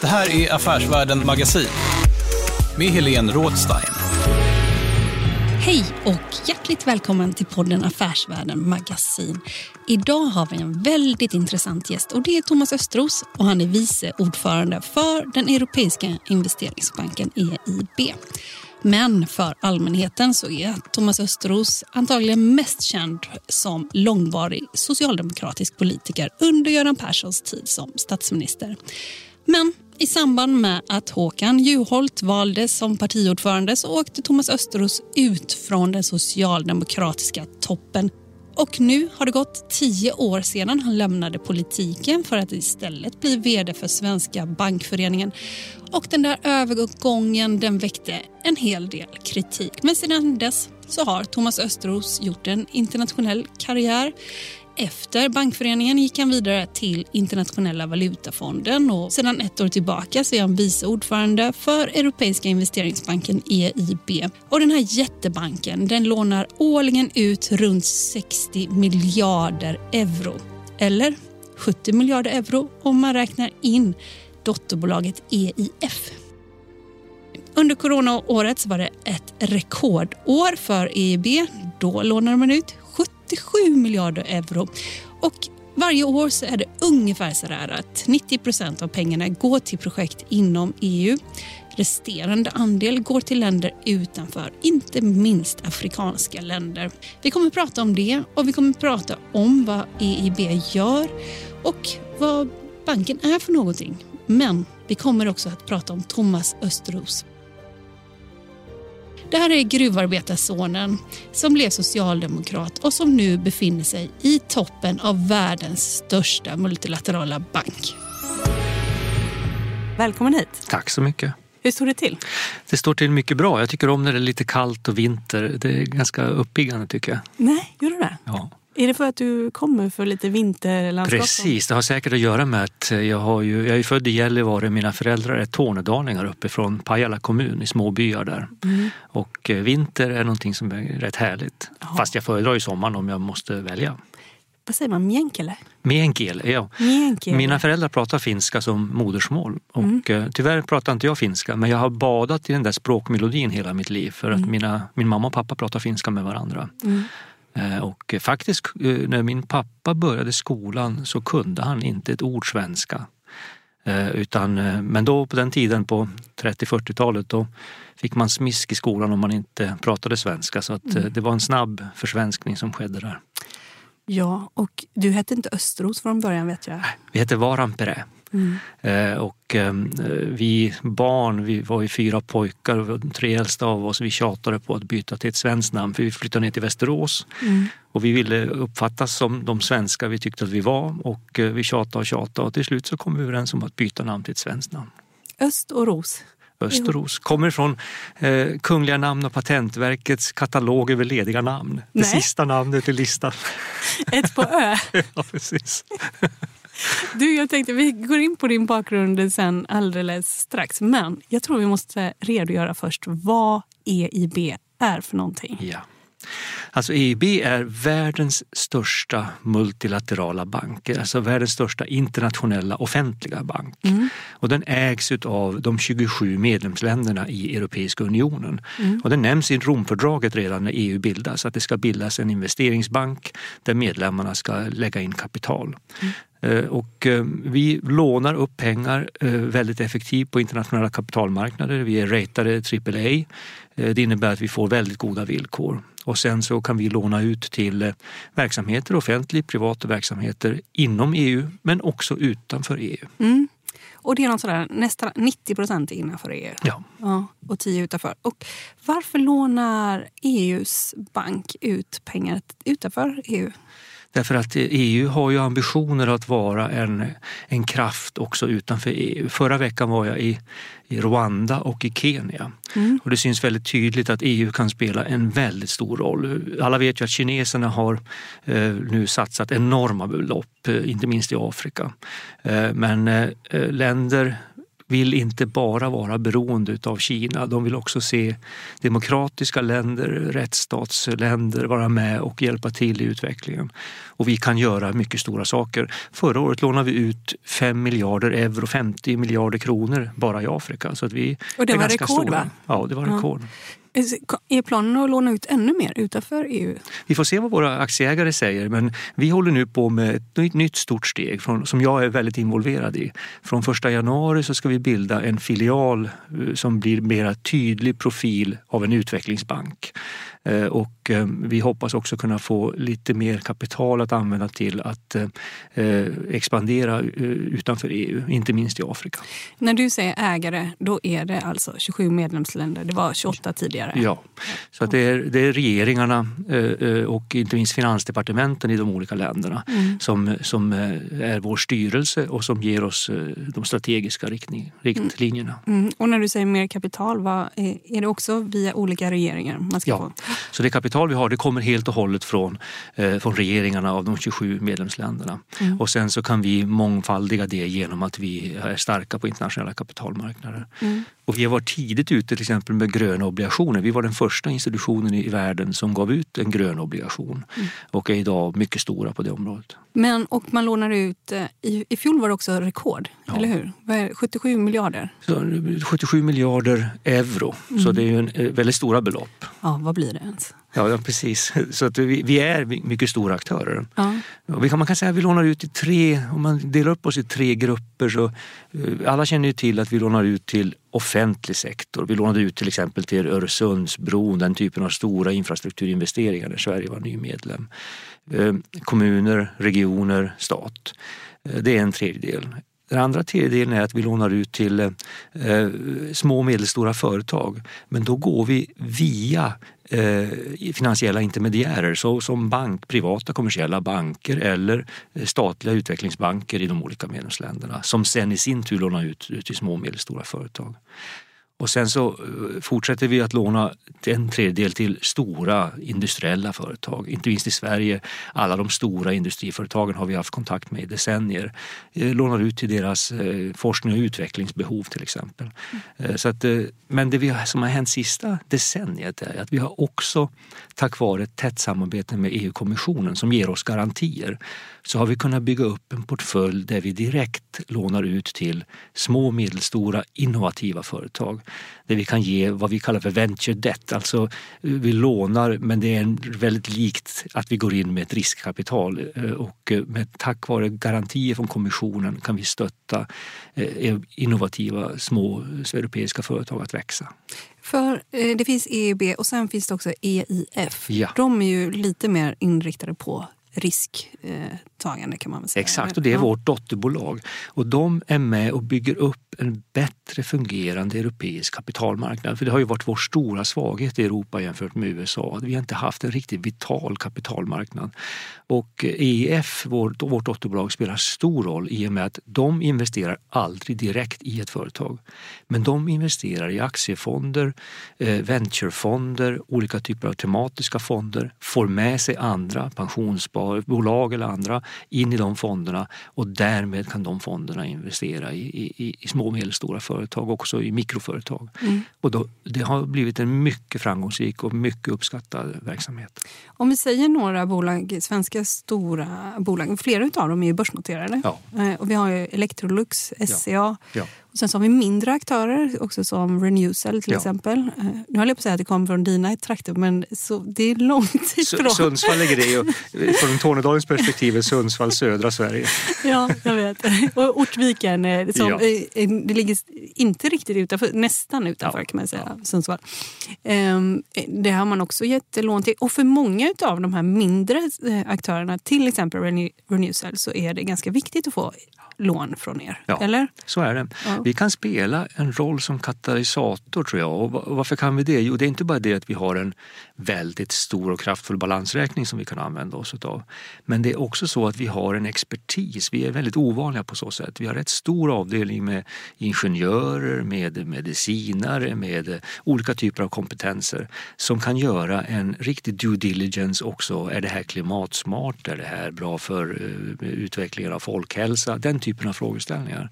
Det här är Affärsvärlden Magasin med Helene Rådstein. Hej och hjärtligt välkommen till podden Affärsvärlden Magasin. Idag har vi en väldigt intressant gäst och det är Thomas Östros och han är vice ordförande för den europeiska investeringsbanken EIB. Men för allmänheten så är Thomas Östros antagligen mest känd som långvarig socialdemokratisk politiker under Göran Perssons tid som statsminister. Men i samband med att Håkan Juholt valdes som partiordförande så åkte Thomas Östros ut från den socialdemokratiska toppen. Och nu har det gått tio år sedan han lämnade politiken för att istället bli vd för Svenska bankföreningen. Och den där övergången den väckte en hel del kritik. Men sedan dess så har Thomas Östros gjort en internationell karriär. Efter bankföreningen gick han vidare till Internationella valutafonden och sedan ett år tillbaka så är han vice ordförande för Europeiska investeringsbanken EIB. Och den här jättebanken den lånar årligen ut runt 60 miljarder euro. Eller 70 miljarder euro om man räknar in dotterbolaget EIF. Under coronaåret så var det ett rekordår för EIB. Då lånade man ut 77 miljarder euro. Och varje år så är det ungefär så där att 90 procent av pengarna går till projekt inom EU. Resterande andel går till länder utanför, inte minst afrikanska länder. Vi kommer att prata om det och vi kommer att prata om vad EIB gör och vad banken är för någonting. Men vi kommer också att prata om Thomas Östros. Det här är gruvarbetarsonen som blev socialdemokrat och som nu befinner sig i toppen av världens största multilaterala bank. Välkommen hit. Tack så mycket. Hur står det till? Det står till mycket bra. Jag tycker om när det är lite kallt och vinter. Det är ganska uppiggande tycker jag. Nej, gör du det? Är det för att du kommer för lite vinterlandskap? Precis, det har säkert att göra med att jag, har ju, jag är född i Gällivare. Mina föräldrar är tornedalingar uppifrån Pajala kommun i små byar där. Mm. Och eh, vinter är någonting som är rätt härligt. Aha. Fast jag föredrar ju sommaren om jag måste välja. Vad säger man? Mjänkele? Meänkieli, ja. Mjänkele. Mina föräldrar pratar finska som modersmål. Och mm. Eh, tyvärr pratar inte jag finska men jag har badat i den där språkmelodin hela mitt liv för att mm. mina, min mamma och pappa pratar finska med varandra. Mm. Eh, och faktiskt eh, när min pappa började skolan så kunde han inte ett ord svenska. Eh, utan, men då på den tiden på 30-40-talet då fick man smisk i skolan om man inte pratade svenska så att mm. det var en snabb försvenskning som skedde där. Ja, och du hette inte Östros från början vet jag. Vi hette Varampere. Mm. Eh, och eh, vi barn, vi var ju fyra pojkar och de tre äldsta av oss, vi tjatade på att byta till ett svenskt namn för vi flyttade ner till Västerås. Mm. Och vi ville uppfattas som de svenska vi tyckte att vi var och eh, vi tjatade och tjatade och till slut så kom vi överens om att byta namn till ett svenskt namn. Öst och Ros? Österos. Kommer från eh, Kungliga namn och patentverkets katalog över lediga namn. Det sista namnet i listan. Ett på Ö? ja, precis. Du, jag tänkte vi går in på din bakgrund sen alldeles strax. Men jag tror vi måste redogöra först vad EIB är för någonting. Ja. Alltså EIB är världens största multilaterala bank, alltså världens största internationella offentliga bank. Mm. Och den ägs av de 27 medlemsländerna i Europeiska unionen. Mm. Och den nämns i Romfördraget redan när EU bildas, att det ska bildas en investeringsbank där medlemmarna ska lägga in kapital. Mm. Eh, och eh, vi lånar upp pengar eh, väldigt effektivt på internationella kapitalmarknader. Vi är ratade AAA. Det innebär att vi får väldigt goda villkor. Och sen så kan vi låna ut till verksamheter, offentligt, privata verksamheter inom EU men också utanför EU. Mm. Och det är något sådär, nästan 90 procent innanför EU. Ja. ja. Och 10 utanför. Och varför lånar EUs bank ut pengar utanför EU? Därför att EU har ju ambitioner att vara en, en kraft också utanför EU. Förra veckan var jag i, i Rwanda och i Kenya. Mm. Och det syns väldigt tydligt att EU kan spela en väldigt stor roll. Alla vet ju att kineserna har eh, nu satsat enorma belopp, eh, inte minst i Afrika. Eh, men eh, länder vill inte bara vara beroende av Kina. De vill också se demokratiska länder, rättsstatsländer vara med och hjälpa till i utvecklingen. Och vi kan göra mycket stora saker. Förra året lånade vi ut 5 miljarder euro, 50 miljarder kronor bara i Afrika. Så att vi och det var rekord stora. va? Ja, det var rekord. Alltså, är planen att låna ut ännu mer utanför EU? Vi får se vad våra aktieägare säger men vi håller nu på med ett nytt stort steg från, som jag är väldigt involverad i. Från första januari så ska vi bilda en filial eh, som blir mera tydlig profil av en utvecklingsbank. Eh, och eh, vi hoppas också kunna få lite mer kapital att använda till att expandera utanför EU, inte minst i Afrika. När du säger ägare, då är det alltså 27 medlemsländer. Det var 28 tidigare. Ja, så det, är, det är regeringarna eh, eh, och inte minst finansdepartementen i de olika länderna mm. som, som eh, är vår styrelse och som ger oss de strategiska riktning, riktlinjerna. Mm. Mm. Och när du säger mer kapital, vad, är det också via olika regeringar man ska ja. få? Så det kapital vi har det kommer helt och hållet från, från regeringarna av de 27 medlemsländerna. Mm. Och sen så kan vi mångfaldiga det genom att vi är starka på internationella kapitalmarknader. Mm. Och vi har varit tidigt ute till exempel med gröna obligationer. Vi var den första institutionen i världen som gav ut en grön obligation mm. och är idag mycket stora på det området. Men, och man lånar ut, eh, i, i fjol var det också rekord, ja. eller hur? 77 miljarder? Så, 77 miljarder euro, mm. så det är ju en, eh, väldigt stora belopp. Ja, vad blir det ens? Ja, precis. Så att vi, vi är mycket stora aktörer. Ja. Vi kan, man kan säga att vi lånar ut i tre, om man delar upp oss i tre grupper så eh, alla känner ju till att vi lånar ut till offentlig sektor. Vi lånade ut till exempel till Öresundsbron, den typen av stora infrastrukturinvesteringar där Sverige var ny medlem. Eh, kommuner, regioner, stat. Eh, det är en tredjedel. Den andra tredjedelen är att vi lånar ut till eh, små och medelstora företag. Men då går vi via Eh, finansiella intermediärer så som bank, privata kommersiella banker eller eh, statliga utvecklingsbanker i de olika medlemsländerna som sen i sin tur lånar ut till små och medelstora företag. Och sen så eh, fortsätter vi att låna en tredjedel till stora industriella företag. Inte minst i Sverige. Alla de stora industriföretagen har vi haft kontakt med i decennier. Eh, lånar ut till deras eh, forskning och utvecklingsbehov till exempel. Mm. Så att, men det vi, som har hänt sista decenniet är att vi har också tack vare ett tätt samarbete med EU-kommissionen som ger oss garantier så har vi kunnat bygga upp en portfölj där vi direkt lånar ut till små och medelstora innovativa företag. Där vi kan ge vad vi kallar för venture debt, alltså vi lånar men det är väldigt likt att vi går in med ett riskkapital eh, och eh, med, tack vare garantier från kommissionen kan vi stötta eh, innovativa små europeiska företag att växa. För det finns EIB och sen finns det också EIF. Ja. De är ju lite mer inriktade på risktagande kan man säga. Exakt, och det är vårt dotterbolag. Och de är med och bygger upp en bättre fungerande europeisk kapitalmarknad. För det har ju varit vår stora svaghet i Europa jämfört med USA. Vi har inte haft en riktigt vital kapitalmarknad. Och EIF, vårt, vårt dotterbolag, spelar stor roll i och med att de investerar aldrig direkt i ett företag. Men de investerar i aktiefonder, eh, venturefonder, olika typer av tematiska fonder, får med sig andra pensionssparbolag eller andra in i de fonderna och därmed kan de fonderna investera i, i, i små och medelstora företag, också i mikroföretag. Mm. Och då, det har blivit en mycket framgångsrik och mycket uppskattad verksamhet. Om vi säger några bolag, svenska stora bolag, flera av dem är ju börsnoterade. Ja. Eh, och vi har ju Electrolux, SCA ja. Ja. Sen så har vi mindre aktörer också som Renewcell till Ja. exempel. Eh, Nu höll jag på att säga att det kommer från dina trakter men så, det är långt ifrån. Su- Sundsvall ligger det ju, från Tornedalens perspektiv är Sundsvall södra Sverige. Ja, jag vet. Och Ortviken, eh, som, Ja. eh, det ligger inte riktigt utanför, nästan utanför Ja, kan man säga, Sundsvall. Ehm, Det har man också gett lån till. Och för många av de här mindre aktörerna, till exempel Renew- Renewcell, så är det ganska viktigt att få lån från er. Ja. Eller? Så är det. Ja. Vi kan spela en roll som katalysator tror jag. Och va- varför kan vi det? Jo, det är inte bara det att vi har en väldigt stor och kraftfull balansräkning som vi kan använda oss av. Men det är också så att vi har en expertis. Vi är väldigt ovanliga på så sätt. Vi har rätt stor avdelning med ingenjörer, med medicinare, med olika typer av kompetenser som kan göra en riktig due diligence också. Är det här klimatsmart? Är det här bra för eh, utvecklingen av folkhälsa? Den typen av frågeställningar.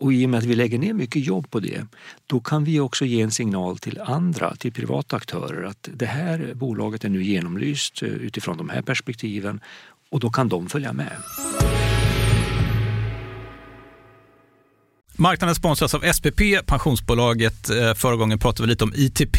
Och i och med att vi lägger ner mycket jobb på det, då kan vi också ge en signal till andra, till privata aktörer att det här bolaget är nu genomlyst eh, utifrån de här perspektiven och då kan de följa med. Marknaden sponsras av SPP, pensionsbolaget. Eh, förra gången pratade vi lite om ITP.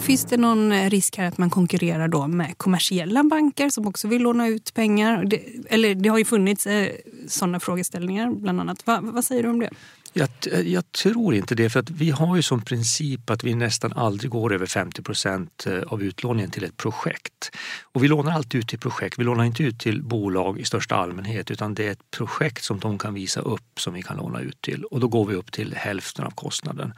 Finns det någon eh, risk här att man konkurrerar då med kommersiella banker som också vill låna ut pengar? Det, eller det har ju funnits eh, sådana frågeställningar bland annat. Va, vad säger du om det? Jag, jag tror inte det, för att vi har ju som princip att vi nästan aldrig går över 50 procent eh, av utlåningen till ett projekt. Och vi lånar alltid ut till projekt, vi lånar inte ut till bolag i största allmänhet utan det är ett projekt som de kan visa upp som vi kan låna ut till och då går vi upp till hälften av kostnaden.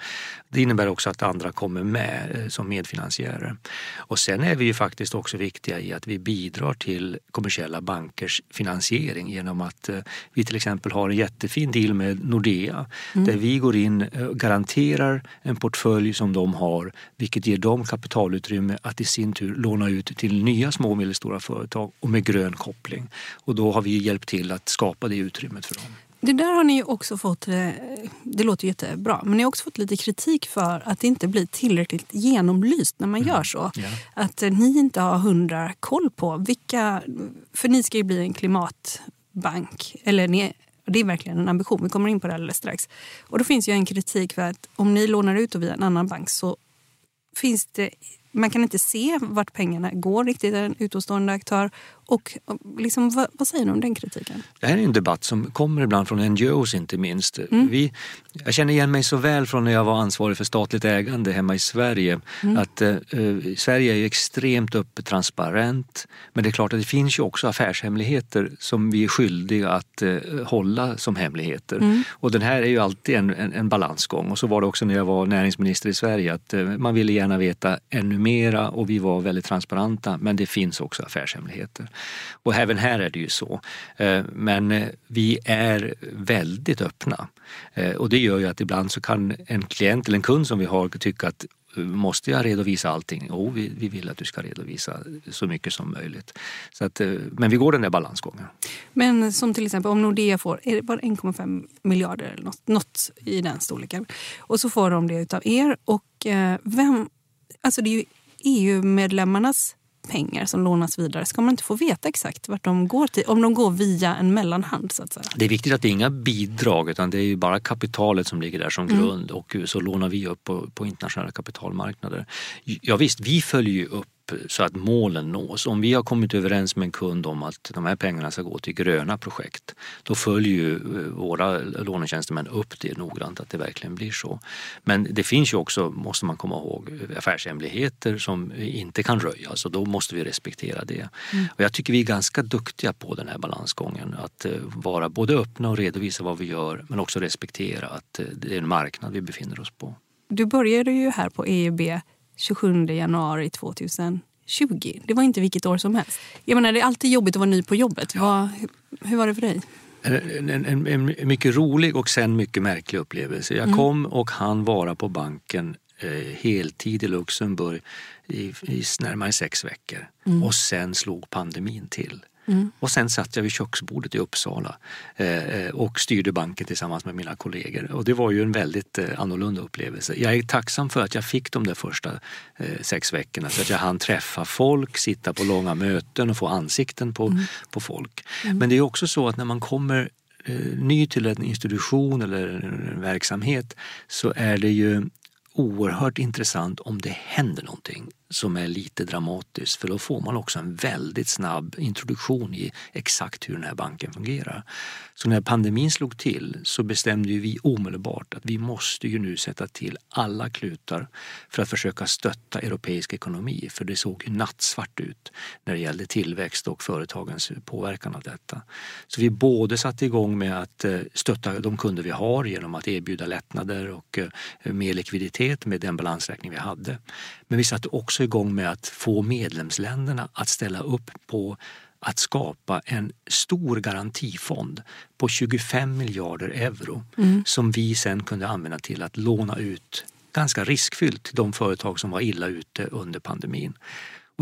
Det innebär också att andra kommer med eh, som medfinansiärer. Och sen är vi ju faktiskt också viktiga i att vi bidrar till kommersiella bankers finansiering genom att eh, vi till exempel har en jättefin deal med Nordea där vi går in och garanterar en portfölj som de har vilket ger dem kapitalutrymme att i sin tur låna ut till nya små och medelstora företag och med grön koppling. Och då har vi hjälpt till att skapa det utrymmet för dem. Det där har ni också fått, eh, det låter jättebra, men ni har också fått lite kritik för att det inte blir tillräckligt genomlyst när man gör så. Ja. Att eh, ni inte har hundra koll på vilka, för ni ska ju bli en klimatbank, eller ni, och det är verkligen en ambition, vi kommer in på det alldeles strax. Och då finns ju en kritik för att om ni lånar ut via en annan bank så finns det man kan inte se vart pengarna går riktigt, en utomstående aktör. Och liksom, vad, vad, säger du om den kritiken? Det här är en debatt som kommer ibland från NGOs inte minst. Mm. Vi, jag känner igen mig så väl från när jag var ansvarig för statligt ägande hemma i Sverige. Mm. Att eh, Sverige är extremt öppet transparent men det är klart att det finns ju också affärshemligheter som vi är skyldiga att eh, hålla som hemligheter. Mm. Och den här är ju alltid en, en, en, balansgång och så var det också när jag var näringsminister i Sverige att eh, man ville gärna veta ännu mera och vi var väldigt transparenta men det finns också affärshemligheter. Och även här är det ju så. Eh, men eh, vi är väldigt öppna eh, och det gör ju att ibland så kan en klient eller en kund som vi har tycka att Måste jag redovisa allting? Jo, vi, vi vill att du ska redovisa så mycket som möjligt. Så att, men vi går den där balansgången. Men som till exempel om Nordea får 1,5 miljarder eller något, något i den storleken och så får de det av er och vem... Alltså det är ju EU-medlemmarnas pengar som lånas vidare ska man inte få veta exakt vart de går till, om de går via en mellanhand så att säga. Det är viktigt att det är inga bidrag utan det är ju bara kapitalet som ligger där som mm. grund och så lånar vi upp på, på internationella kapitalmarknader. Ja, visst, vi följer ju upp så att målen nås. Om vi har kommit överens med en kund om att de här pengarna ska gå till gröna projekt, då följer ju eh, våra lånetjänstemän upp det noggrant att det verkligen blir så. Men det finns ju också, måste man komma ihåg, affärshemligheter som inte kan röjas och då måste vi respektera det. Mm. Och jag tycker vi är ganska duktiga på den här balansgången, att eh, vara både öppna och redovisa vad vi gör men också respektera att eh, det är en marknad vi befinner oss på. Du började ju här på EUB 27 januari 2020. Det var inte vilket år som helst. Jag menar, det är alltid jobbigt att vara ny på jobbet. Vad, hur var det för dig? En, en, en, en, mycket rolig och sen mycket märklig upplevelse. Jag mm. kom och han vara på banken eh, heltid i Luxemburg i, i närmare sex veckor. Mm. Och sen slog pandemin till. Mm. Och sen satt jag vid köksbordet i Uppsala eh, och styrde banken tillsammans med mina kollegor. Och det var ju en väldigt eh, annorlunda upplevelse. Jag är tacksam för att jag fick de där första eh, sex veckorna så att jag hann träffa folk, sitta på långa möten och få ansikten på, mm. på folk. Mm. Men det är också så att när man kommer eh, ny till en institution eller en verksamhet så är det ju oerhört intressant om det händer någonting som är lite dramatiskt för då får man också en väldigt snabb introduktion i exakt hur den här banken fungerar. Så när pandemin slog till så bestämde vi omedelbart att vi måste ju nu sätta till alla klutar för att försöka stötta europeisk ekonomi för det såg ju nattsvart ut när det gällde tillväxt och företagens påverkan av detta. Så vi både satte igång med att eh, stötta de kunder vi har genom att erbjuda lättnader och eh, mer likviditet med den balansräkning vi hade. Men vi satte också igång med att få medlemsländerna att ställa upp på att skapa en stor garantifond på 25 miljarder euro mm. som vi sen kunde använda till att låna ut ganska riskfyllt till de företag som var illa ute under pandemin.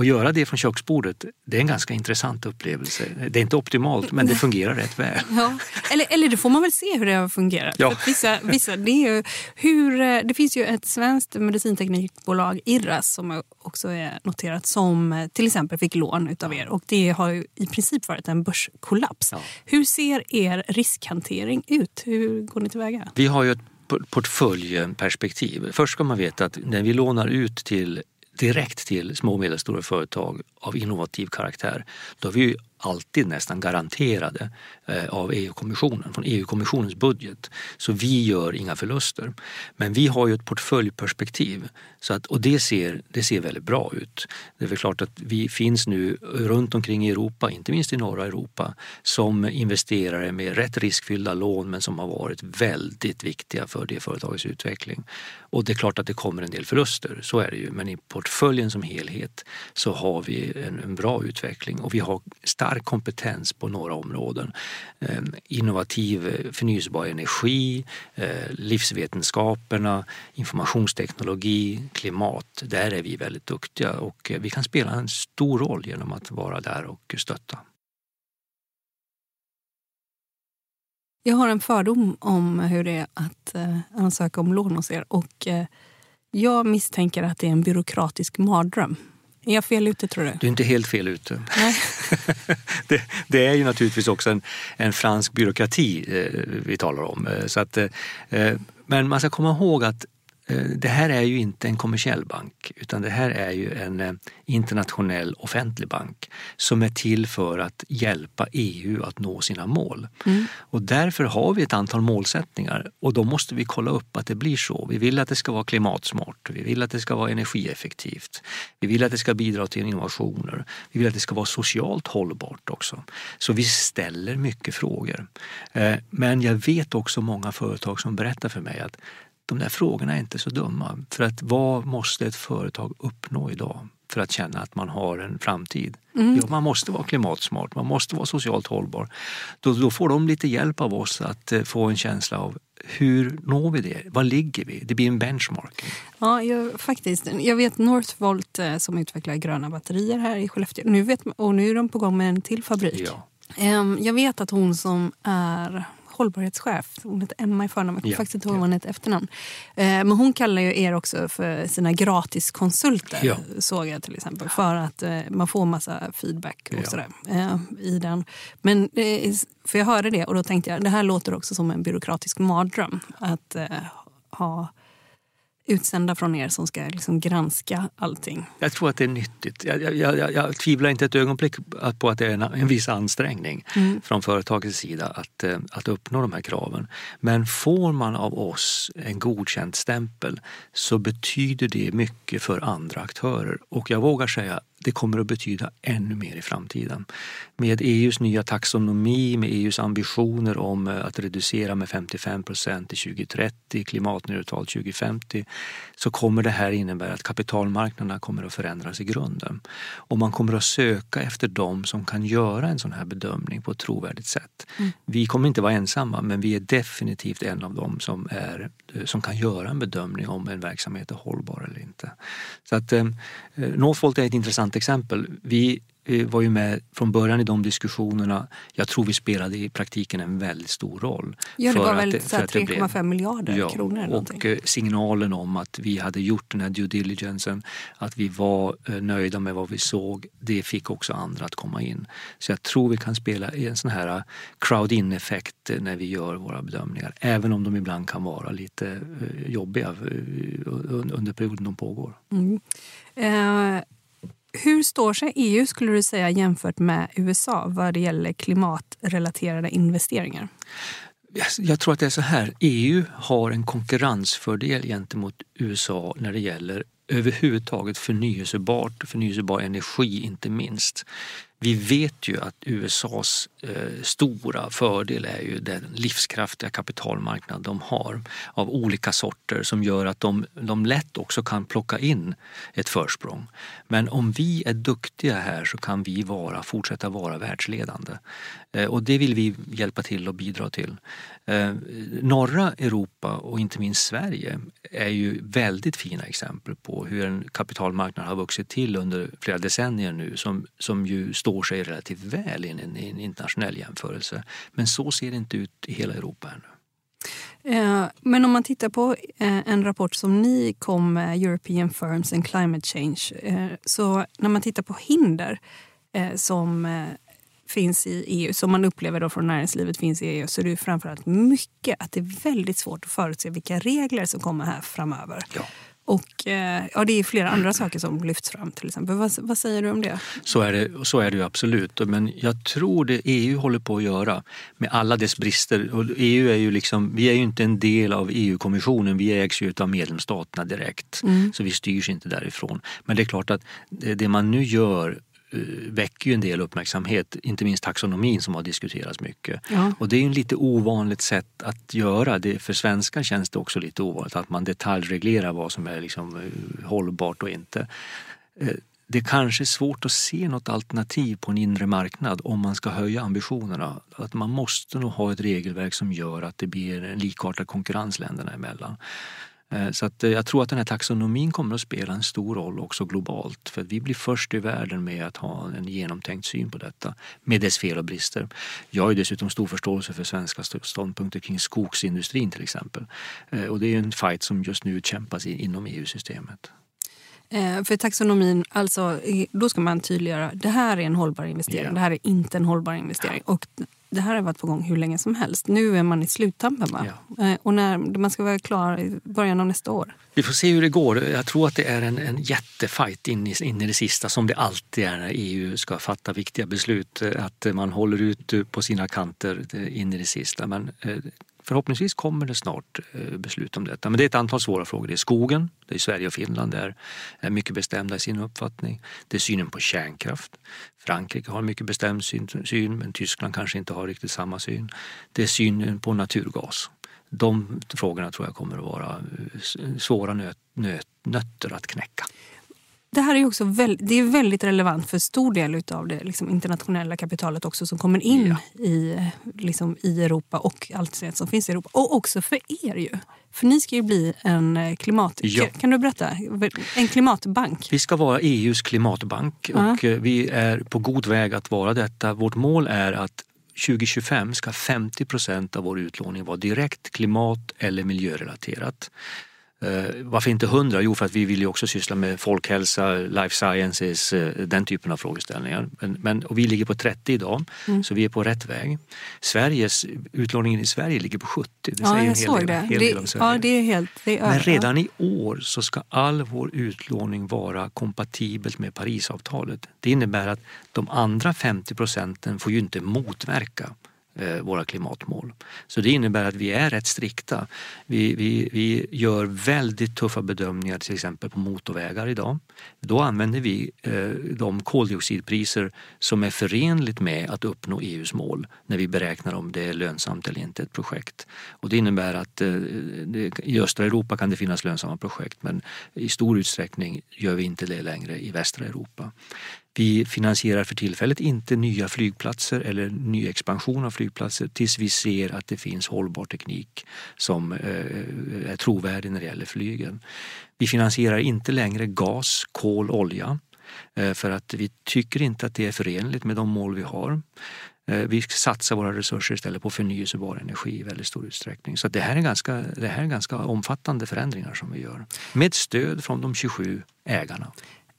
Och göra det från köksbordet, det är en ganska intressant upplevelse. Det är inte optimalt, men det fungerar rätt väl. Ja. Eller, eller det får man väl se hur det har fungerat. Ja. Vissa, vissa, det, är ju hur, eh, det finns ju ett svenskt medicinteknikbolag, Irras, som också är noterat som eh, till exempel fick lån av er. Och det har ju i princip varit en börskollaps. Ja. Hur ser er riskhantering ut? Hur går ni tillväga? Vi har ju ett portföljperspektiv. Först ska man veta att när vi lånar ut till direkt till små och medelstora företag av innovativ karaktär, då har vi alltid nästan garanterade eh, av EU-kommissionen, från EU-kommissionens budget. Så vi gör inga förluster. Men vi har ju ett portföljperspektiv så att, och det ser, det ser väldigt bra ut. Det är väl klart att vi finns nu runt omkring i Europa, inte minst i norra Europa, som investerare med rätt riskfyllda lån men som har varit väldigt viktiga för det företagets utveckling. Och det är klart att det kommer en del förluster, så är det ju. Men i portföljen som helhet så har vi en, en bra utveckling och vi har stark stark kompetens på några områden. Ehm, innovativ eh, förnyelsebar energi, eh, livsvetenskaperna, informationsteknologi, klimat. Där är vi väldigt duktiga och eh, vi kan spela en stor roll genom att vara där och stötta. Jag har en fördom om hur det är att ansöka om lån hos er. Och jag misstänker att det är en byråkratisk mardröm. Är jag fel ute tror du? Du är inte helt fel ute. det, det, är ju naturligtvis också en, en fransk byråkrati eh, vi talar om. Eh, så att, eh, men man ska komma ihåg att Eh, det här är ju inte en kommersiell bank utan det här är ju en eh, internationell offentlig bank som är till för att hjälpa EU att nå sina mål. Mm. Och därför har vi ett antal målsättningar och då måste vi kolla upp att det blir så. Vi vill att det ska vara klimatsmart, vi vill att det ska vara energieffektivt, vi vill att det ska bidra till innovationer, vi vill att det ska vara socialt hållbart också. Så vi ställer mycket frågor. Eh, men jag vet också många företag som berättar för mig att de där frågorna är inte så dumma. För att vad måste ett företag uppnå idag för att känna att man har en framtid? Mm. Ja, man måste vara klimatsmart, man måste vara socialt hållbar. Då, då får de lite hjälp av oss att eh, få en känsla av hur når vi det? Var ligger vi? Det blir en benchmark. Ja, jag, faktiskt. Jag vet Northvolt eh, som utvecklar gröna batterier här i Skellefteå. Nu vet, och nu är de på gång med en till fabrik. Ja. Um, jag vet att hon som är hållbarhetschef. Hon heter Emma i förnamn. Jag kommer ja, faktiskt inte ihåg vad hon heter efternamn. Eh, men hon kallar ju er också för sina gratiskonsulter. Ja. Såg jag till exempel. För att eh, man får massa feedback och ja. sådär eh, i den. Men för jag hörde det och då tänkte jag det här låter också som en byråkratisk mardröm. Att ha utsända från er som ska liksom granska allting? Jag tror att det är nyttigt. Jag, jag, jag, jag tvivlar inte ett ögonblick på att det är en, en viss ansträngning mm. från företagets sida att, eh, att uppnå de här kraven. Men får man av oss en godkänd stämpel så betyder det mycket för andra aktörer. Och jag vågar säga det kommer att betyda ännu mer i framtiden. Med EUs nya taxonomi, med EUs ambitioner om eh, att reducera med 55 procent till 2030, klimatneutralt 2050, så kommer det här innebära att kapitalmarknaderna kommer att förändras i grunden. Och man kommer att söka efter dem som kan göra en sån här bedömning på ett trovärdigt sätt. Mm. Vi kommer inte vara ensamma, men vi är definitivt en av dem som, är, eh, som kan göra en bedömning om en verksamhet är hållbar eller inte. Så att eh, Northvolt är ett intressant exempel. Vi var ju med från början i de diskussionerna. Jag tror vi spelade i praktiken en väldigt stor roll. Ja, det var väl 3,5 miljarder ja, kronor? Och eh, signalen om att vi hade gjort den här due diligencen, att vi var eh, nöjda med vad vi såg, det fick också andra att komma in. Så jag tror vi kan spela i en sån här eh, crowd-in-effekt när vi gör våra bedömningar. Även om de ibland kan vara lite jobbiga under perioden de pågår. Mm. Eh hur står sig EU skulle du säga jämfört med USA vad det gäller klimatrelaterade investeringar? Jag tror att det är så här. EU har en konkurrensfördel gentemot USA när det gäller överhuvudtaget förnyelsebart, förnyelsebar energi inte minst. Vi vet ju att USAs eh, stora fördel är ju den livskraftiga kapitalmarknad de har av olika sorter som gör att de, de lätt också kan plocka in ett försprång. Men om vi är duktiga här så kan vi vara, fortsätta vara världsledande. Eh, och det vill vi hjälpa till och bidra till. Eh, norra Europa och inte minst Sverige är ju väldigt fina exempel på hur en kapitalmarknad har vuxit till under flera decennier nu som, som ju står sig relativt väl i en, i en internationell jämförelse. Men så ser det inte ut i hela Europa ännu. Eh, men om man tittar på en rapport som ni kom med, European Firms and Climate Change, så när man tittar på hinder som finns i EU, som man upplever då från näringslivet finns i EU, så är det framförallt mycket att det är väldigt svårt att förutse vilka regler som kommer här framöver. Ja. Och eh, ja, det är flera andra saker som lyfts fram till exempel. Vad, vad, säger du om det? Så är det, så är det ju absolut. Men jag tror det EU håller på att göra med alla dess brister. Och EU är ju liksom, vi är ju inte en del av EU-kommissionen, vi ägs ju av medlemsstaterna direkt. Mm. Så vi styrs inte därifrån. Men det är klart att det man nu gör väcker ju en del uppmärksamhet, inte minst taxonomin som har diskuterats mycket. Ja. Och det är ju ett lite ovanligt sätt att göra. Det, för svenskar känns det också lite ovanligt att man detaljreglerar vad som är liksom eh, hållbart och inte. Eh, det kanske är svårt att se något alternativ på en inre marknad om man ska höja ambitionerna. Att man måste nog ha ett regelverk som gör att det blir en likartad konkurrens länderna emellan. Eh, så att eh, jag tror att den här taxonomin kommer att spela en stor roll också globalt. För vi blir först i världen med att ha en genomtänkt syn på detta med dess fel och brister. Jag har dessutom stor förståelse för svenska ståndpunkter kring skogsindustrin till exempel. Eh, och det är en fight som just nu kämpas inom EU-systemet. För taxonomin, alltså, då ska man tydliggöra det här är en hållbar investering, ja. det här är inte en hållbar investering. Och det här har varit på gång hur länge som helst. Nu är man i sluttampen va? Ja. Eh, och när man ska vara klar i början av nästa år. Vi får se hur det går. Jag tror att det är en, en jättefight in i, in i det sista som det alltid är när EU ska fatta viktiga beslut. Att man håller ut på sina kanter in i det sista. Men Förhoppningsvis kommer det snart eh, beslut om detta. Men det är ett antal svåra frågor. Det är skogen, det är Sverige och Finland är, är mycket bestämda i sin uppfattning. Det är synen på kärnkraft. Frankrike har en mycket bestämd syn, syn men Tyskland kanske inte har riktigt samma syn. Det är synen på naturgas. De frågorna tror jag kommer att vara eh, svåra nöt, nöt, nötter att knäcka. Det här är också väldigt, det är väldigt relevant för stor del av det liksom internationella kapitalet också som kommer in ja. i, liksom, i Europa och allt som finns i Europa. Och också för er ju. För ni ska ju bli en eh, klimat... Ja. Kan du berätta? En klimatbank. Vi ska vara EUs klimatbank uh -huh. och eh, vi är på god väg att vara detta. Vårt mål är att 2025 ska 50 procent av vår utlåning vara direkt klimat eller miljörelaterat. Eh, varför inte 100? Jo, för att vi vill ju också syssla med folkhälsa, life sciences, eh, den typen av frågeställningar. Men, men och vi ligger på 30 idag, mm. så vi är på rätt väg. Sveriges, utlåningen i Sverige ligger på 70. Det ja, säger jag en hel, det. Hel det, del Ja, det är helt, det är Men redan i år så ska all vår utlåning vara kompatibelt med Parisavtalet. Det innebär att de andra 50 procenten får ju inte motverka Eh, våra klimatmål. Så det innebär att vi är rätt strikta. Vi, vi, vi gör väldigt tuffa bedömningar till exempel på motorvägar idag. Då använder vi eh, de koldioxidpriser som är förenligt med att uppnå EUs mål när vi beräknar om det är lönsamt eller inte ett projekt. Och det innebär att eh, i östra Europa kan det finnas lönsamma projekt men i stor utsträckning gör vi inte det längre i västra Europa. Vi finansierar för tillfället inte nya flygplatser eller ny expansion av flygplatser tills vi ser att det finns hållbar teknik som eh, eh, är trovärdig när det gäller flygen. Vi finansierar inte längre gas, kol, olja eh, för att vi tycker inte att det är förenligt med de mål vi har. Vi satsar våra resurser istället på förnyelsebar energi i väldigt stor utsträckning. Så det här, är ganska, det här är ganska omfattande förändringar som vi gör med stöd från de 27 ägarna.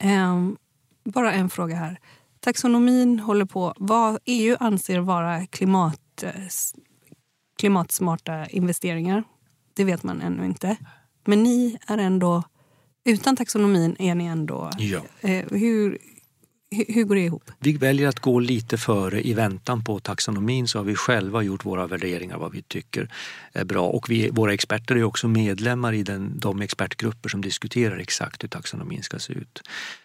Um, bara en fråga här. Taxonomin håller på... Vad EU anser vara klimat, eh, klimatsmarta investeringar, det vet man ännu inte. Men ni är ändå... Utan taxonomin är ni ändå... Ja. Eh, hur, hur går det ihop? Vi väljer att gå lite före. I väntan på taxonomin så har vi själva gjort våra värderingar vad vi tycker är bra. Och vi, våra experter är också medlemmar i den, de expertgrupper som diskuterar exakt hur taxonomin ska se ut.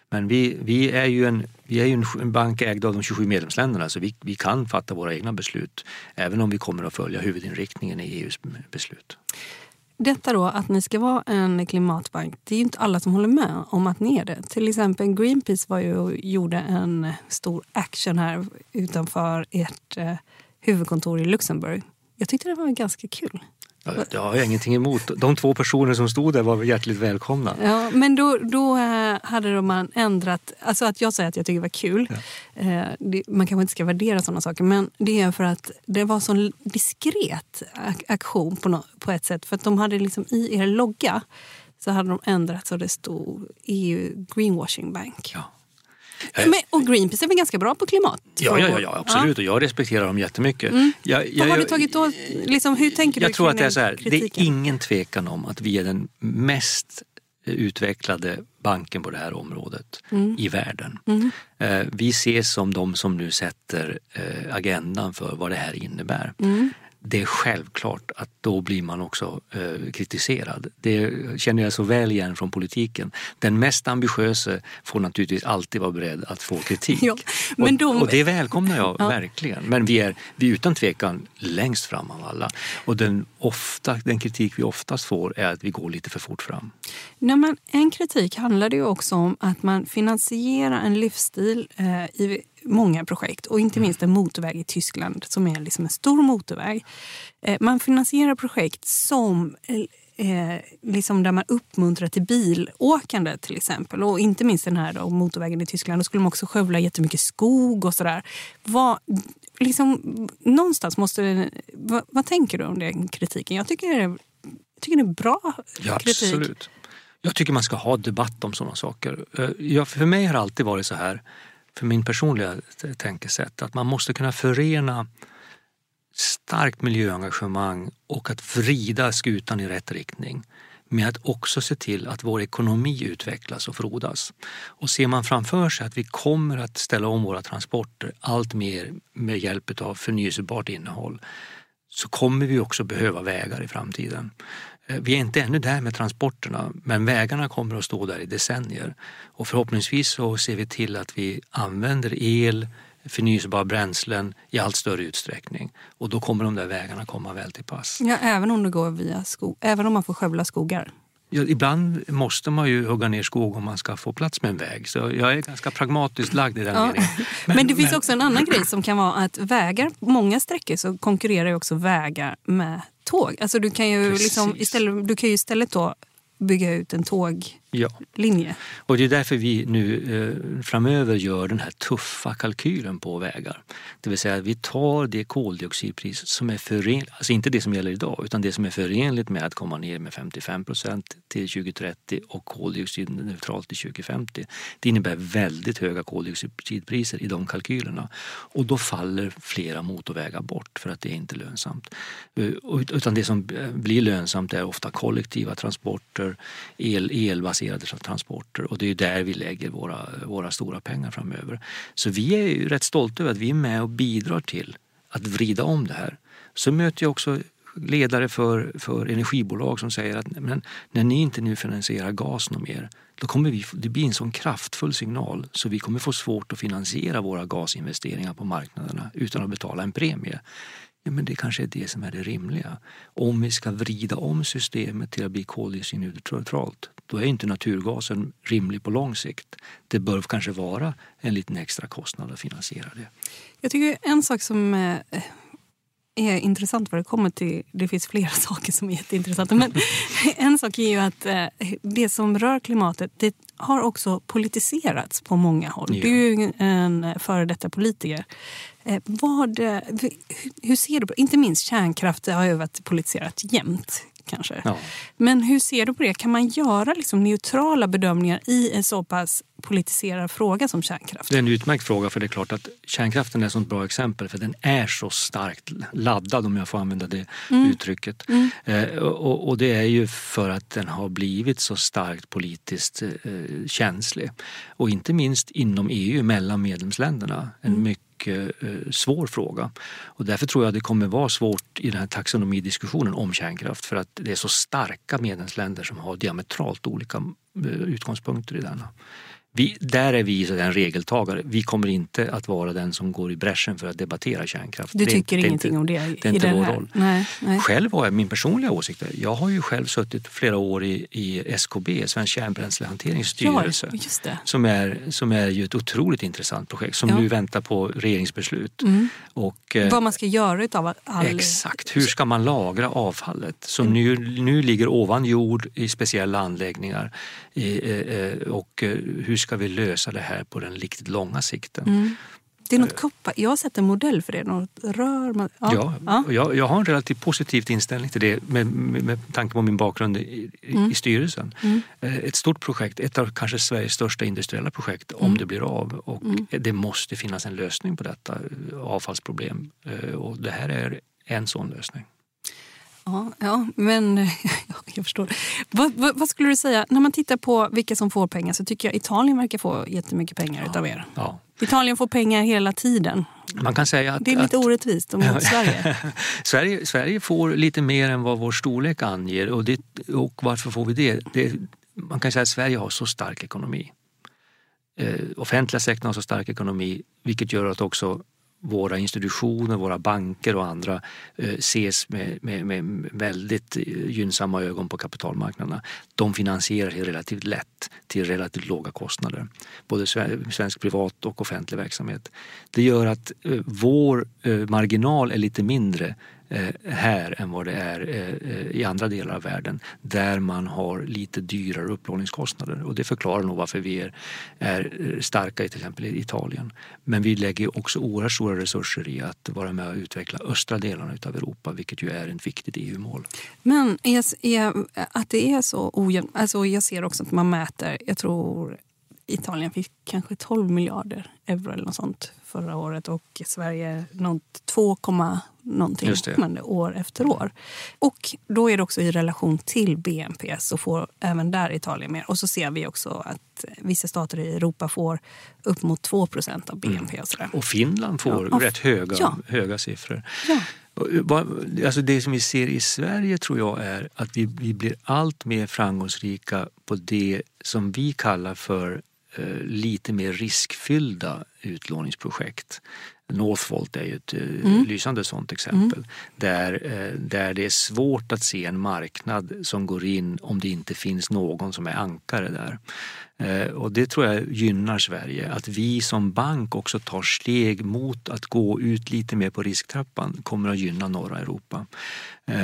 Men vi, vi är ju en, vi är ju en bank ägd av de 27 medlemsländerna så vi, vi kan fatta våra egna beslut även om vi kommer att följa huvudinriktningen i EUs beslut. Detta då att ni ska vara en klimatbank, det är ju inte alla som håller med om att ni är det. Till exempel Greenpeace var ju och gjorde en stor action här utanför ert eh, huvudkontor i Luxemburg. Jag tyckte det var ganska kul. Det har jag ingenting emot. De två personer som stod där var hjärtligt välkomna. Ja, men då, då eh, hade man ändrat... Alltså att jag säger att jag tycker det var kul. Ja. Eh, man kanske inte ska värdera sådana saker. Men det är för att det var så diskret aktion på, no, på ett sätt. För att de hade liksom i er logga så hade de ändrat så det stod EU Greenwashing Bank. Ja. Men, och Greenpeace är väl ganska bra på klimat? Ja, ja, ja, absolut. Ja. Och jag respekterar dem jättemycket. Mm. Jag, jag, Vad har du tagit åt? Liksom, hur tänker jag du tror att det är så här, Det är ingen tvekan om att vi är den mest utvecklade banken på det här området mm. i världen. Mm. Eh, vi ses som de som nu sätter eh, agendan för vad det här innebär. Mm det är självklart att då blir man också eh, kritiserad. Det känner jag så väl igen från politiken. Den mest ambitiöse får naturligtvis alltid vara beredd att få kritik. Ja, men de... och, och, det välkomnar jag ja. verkligen. Men vi är, vi är utan tvekan längst fram av alla. Och den, ofta, den kritik vi oftast får är att vi går lite för fort fram. Nej, men en kritik handlar ju också om att man finansierar en livsstil eh, i många projekt och inte minst en motorväg i Tyskland som är liksom en stor motorväg. Eh, man finansierar projekt som eh, liksom där man uppmuntrar till bilåkande till exempel. Och inte minst den här då, motorvägen i Tyskland. Då skulle man också skövla jättemycket skog och sådär. Vad, liksom, någonstans måste... Vad, vad, tänker du om den kritiken? Jag tycker jag tycker det är bra ja, kritik. Absolut. Jag tycker man ska ha debatt om sådana saker. Eh, jag, för mig har det alltid varit så här för min personliga tänkesätt att man måste kunna förena starkt miljöengagemang och att vrida skutan i rätt riktning med att också se till att vår ekonomi utvecklas och frodas. Och ser man framför sig att vi kommer att ställa om våra transporter allt mer med hjälp av förnyelsebart innehåll så kommer vi också behöva vägar i framtiden. Eh, vi är inte ännu där med transporterna men vägarna kommer att stå där i decennier. Och förhoppningsvis så ser vi till att vi använder el, förnyelsebara bränslen i allt större utsträckning. Och då kommer de där vägarna komma väl till pass. Ja, även om det går via skog, även om man får skövla skogar? Ja, ibland måste man ju hugga ner skog om man ska få plats med en väg. Så jag är ganska pragmatiskt lagd i den ja. meningen. Men, men, det finns också en annan grej som kan vara att vägar, på många sträckor så konkurrerar ju också vägar med tåg. Alltså du kan ju, liksom istället, du kan ju istället då bygga ut en tåglinje. Ja. Och det är därför vi nu eh, framöver gör den här tuffa kalkylen på vägar. Det vill säga att vi tar det koldioxidpris som är förenligt, alltså inte det som gäller idag, utan det som är förenligt med att komma ner med 55 procent till 2030 och koldioxidneutralt till 2050. Det innebär väldigt höga koldioxidpriser i de kalkylerna och då faller flera motorvägar bort för att det är inte lönsamt. Eh, utan det som blir lönsamt är ofta kollektiva transporter, el, elbaserade transporter och det är där vi lägger våra, våra stora pengar framöver. Så vi är ju rätt stolta över att vi är med och bidrar till att vrida om det här. Så möter jag också ledare för, för energibolag som säger att men, när ni inte nu finansierar gas något mer då kommer vi, det blir en sån kraftfull signal så vi kommer få svårt att finansiera våra gasinvesteringar på marknaderna utan att betala en premie. Ja, men det kanske är det som är det rimliga. Om vi ska vrida om systemet till att bli koldioxidneutralt då är inte naturgasen rimlig på lång sikt. Det bör kanske vara en liten extra kostnad att finansiera det. Jag tycker en sak som eh, är intressant vad det kommer till... Det finns flera saker som är jätteintressanta. Men en sak är ju att eh, det som rör klimatet det har också politiserats på många håll. Ja. Du är ju en före detta politiker. Eh, vad, hur ser du på Inte minst kärnkraft har ju varit politiserat jämt kanske. Ja. Men hur ser du på det? Kan man göra liksom neutrala bedömningar i en så pass politiserad fråga som kärnkraft? Det är en utmärkt fråga för det är klart att kärnkraften är ett sånt bra exempel för den är så starkt laddad om jag får använda det mm. uttrycket. Mm. Eh, och, och, det är ju för att den har blivit så starkt politiskt eh, känslig. Och inte minst inom EU mellan medlemsländerna. En mm. mycket mycket eh, eh, svår fråga. Och därför tror jag det kommer vara svårt i den här taxonomidiskussionen om kärnkraft för att det är så starka medlemsländer som har diametralt olika eh, utgångspunkter i denna. Vi, där är vi en regeltagare. Vi kommer inte att vara den som går i bräschen för att debattera kärnkraft. Du tycker det, ingenting inte, om det? Det är inte vår här. roll. Nej, nej. Själv har jag min personliga åsikt. Jag har ju själv suttit flera år i, i SKB, Svensk kärnbränslehanterings styrelse. Ja, som, är, som är ju ett otroligt intressant projekt som ja. nu väntar på regeringsbeslut. Mm. Och, eh, Vad man ska göra utav all... Exakt, hur ska man lagra avfallet som nu, nu ligger ovan jord i speciella anläggningar. I, eh, och eh, hur ska vi lösa det här på den riktigt långa sikten. Mm. Det är något koppar. Jag har sett en modell för det. Något rör man, ja, ja, ja. Jag, jag, har en relativt positiv inställning till det med, med, med tanke på min bakgrund i, mm. i styrelsen. Mm. Eh, ett stort projekt, ett av kanske Sveriges största industriella projekt om mm. det blir av. Och mm. Det måste finnas en lösning på detta eh, avfallsproblem eh, och det här är en sån lösning. Ja, ja men jag förstår. Vad, vad, vad, skulle du säga, när man tittar på vilka som får pengar så tycker jag Italien verkar få jättemycket pengar ja, utav er. Ja. Italien får pengar hela tiden. Man kan säga att, det är lite att, orättvist mot Sverige. Sverige. Sverige får lite mer än vad vår storlek anger och, det, och varför får vi det? det? Man kan säga att Sverige har så stark ekonomi. Eh, offentliga sektorn har så stark ekonomi vilket gör att också våra institutioner, våra banker och andra eh, ses med, med, med, väldigt eh, gynnsamma ögon på kapitalmarknaderna. De finansierar sig relativt lätt till relativt låga kostnader. Både svensk privat och offentlig verksamhet. Det gör att eh, vår marginal är lite mindre Eh, här än vad det är eh, eh, i andra delar av världen där man har lite dyrare upplåningskostnader. Och det förklarar nog varför vi är, är starka i till exempel i Italien. Men vi lägger också oerhört stora resurser i att vara med och utveckla östra delarna av Europa vilket ju är ett viktigt EU-mål. Men är, är, att det är så ojämnt, alltså jag ser också att man mäter, jag tror Italien fick kanske 12 miljarder euro eller något sånt förra året och Sverige 2, någonting liknande år efter år. Och då är det också i relation till BNP så får även där Italien mer. Och så ser vi också att vissa stater i Europa får upp mot 2 procent av BNP. Mm. Och, sådär. och Finland får ja. rätt höga, ja. höga siffror. Ja. Alltså det som vi ser i Sverige tror jag är att vi, vi blir allt mer framgångsrika på det som vi kallar för eh, lite mer riskfyllda utlåningsprojekt. Northvolt är ju ett eh, mm. lysande sådant exempel. Mm. Där, eh, där det är svårt att se en marknad som går in om det inte finns någon som är ankare där. Eh, och det tror jag gynnar Sverige. Att vi som bank också tar steg mot att gå ut lite mer på risktrappan kommer att gynna norra Europa.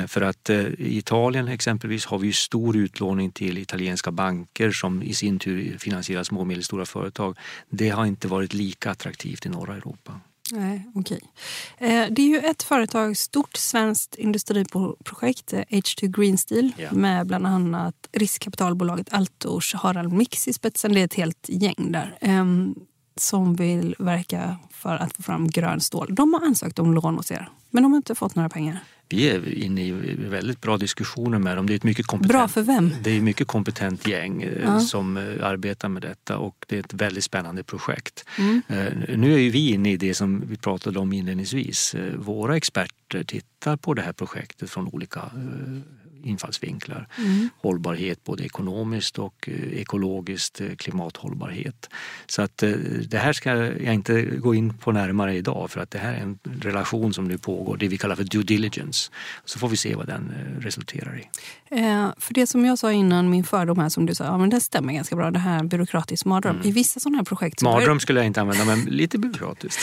För att i Italien exempelvis har vi stor utlåning till italienska banker som i sin tur finansierar små och medelstora företag. Det har inte varit lika attraktivt i norra Europa. Nej, okej. Okay. Det är ju ett företag, stort svenskt industriprojekt, H2 Green Steel yeah. med bland annat riskkapitalbolaget Altos Harald Mix i spetsen. Det är ett helt gäng där ehm, som vill verka för att få fram grön stål. De har ansökt om lån hos er, men de har inte fått några pengar vi är inne i väldigt bra diskussioner med dem. Det är ett mycket kompetent, bra för vem? Det är mycket kompetent gäng eh, ja. som eh, arbetar med detta och det är ett väldigt spännande projekt. Mm. Eh, nu är ju vi inne i det som vi pratade om inledningsvis. Våra experter tittar på det här projektet från olika infallsvinklar. Mm. Hållbarhet både ekonomiskt och eh, ekologiskt, eh, klimathållbarhet. Så att eh, det här ska jag inte gå in på närmare idag för att det här är en relation som nu pågår, det vi kallar för due diligence. Så får vi se vad den resulterar i. Eh, för det som jag sa innan, min fördom här som du sa, ja, men det stämmer ganska bra, det här byråkratisk mardröm. Mm. I vissa sådana här projekt... Mardröm skulle jag inte använda, men lite byråkratiskt.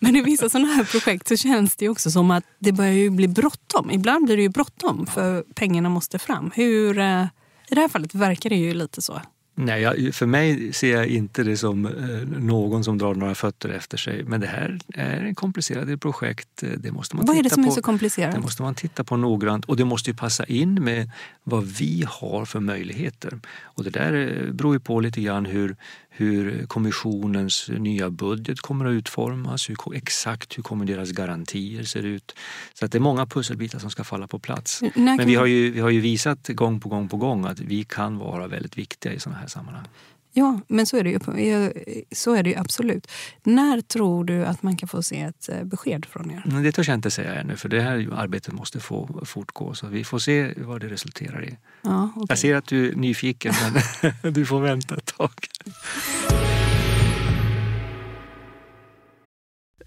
men i vissa sådana här projekt så känns det också som att det börjar ju bli bråttom. Ibland blir det ju bråttom för pengarna måste fram. Hur, eh, I det här fallet verkar det ju lite så. Nej, jag, för mig ser jag inte det som eh, någon som drar några fötter efter sig. Men det här är ett komplicerat projekt. Det måste man vad är det som på, är så komplicerat? Det måste man titta på noggrant och det måste ju passa in med vad vi har för möjligheter. Och det där eh, beror ju på lite grann hur, hur kommissionens nya budget kommer att utformas, hur, exakt hur kommer deras garantier ser ut. Så att det är många pusselbitar som ska falla på plats. Men vi har, ju, vi har ju visat gång på gång på gång att vi kan vara väldigt viktiga i sådana här sammanhang. Ja, men så är, det ju, så är det ju absolut. När tror du att man kan få se ett eh, besked från er? Det törs jag inte säga ännu, för det här arbetet måste få fortgå. Så vi får se vad det resulterar i. Ja, okay. Jag ser att du är nyfiken, men du får vänta ett tag.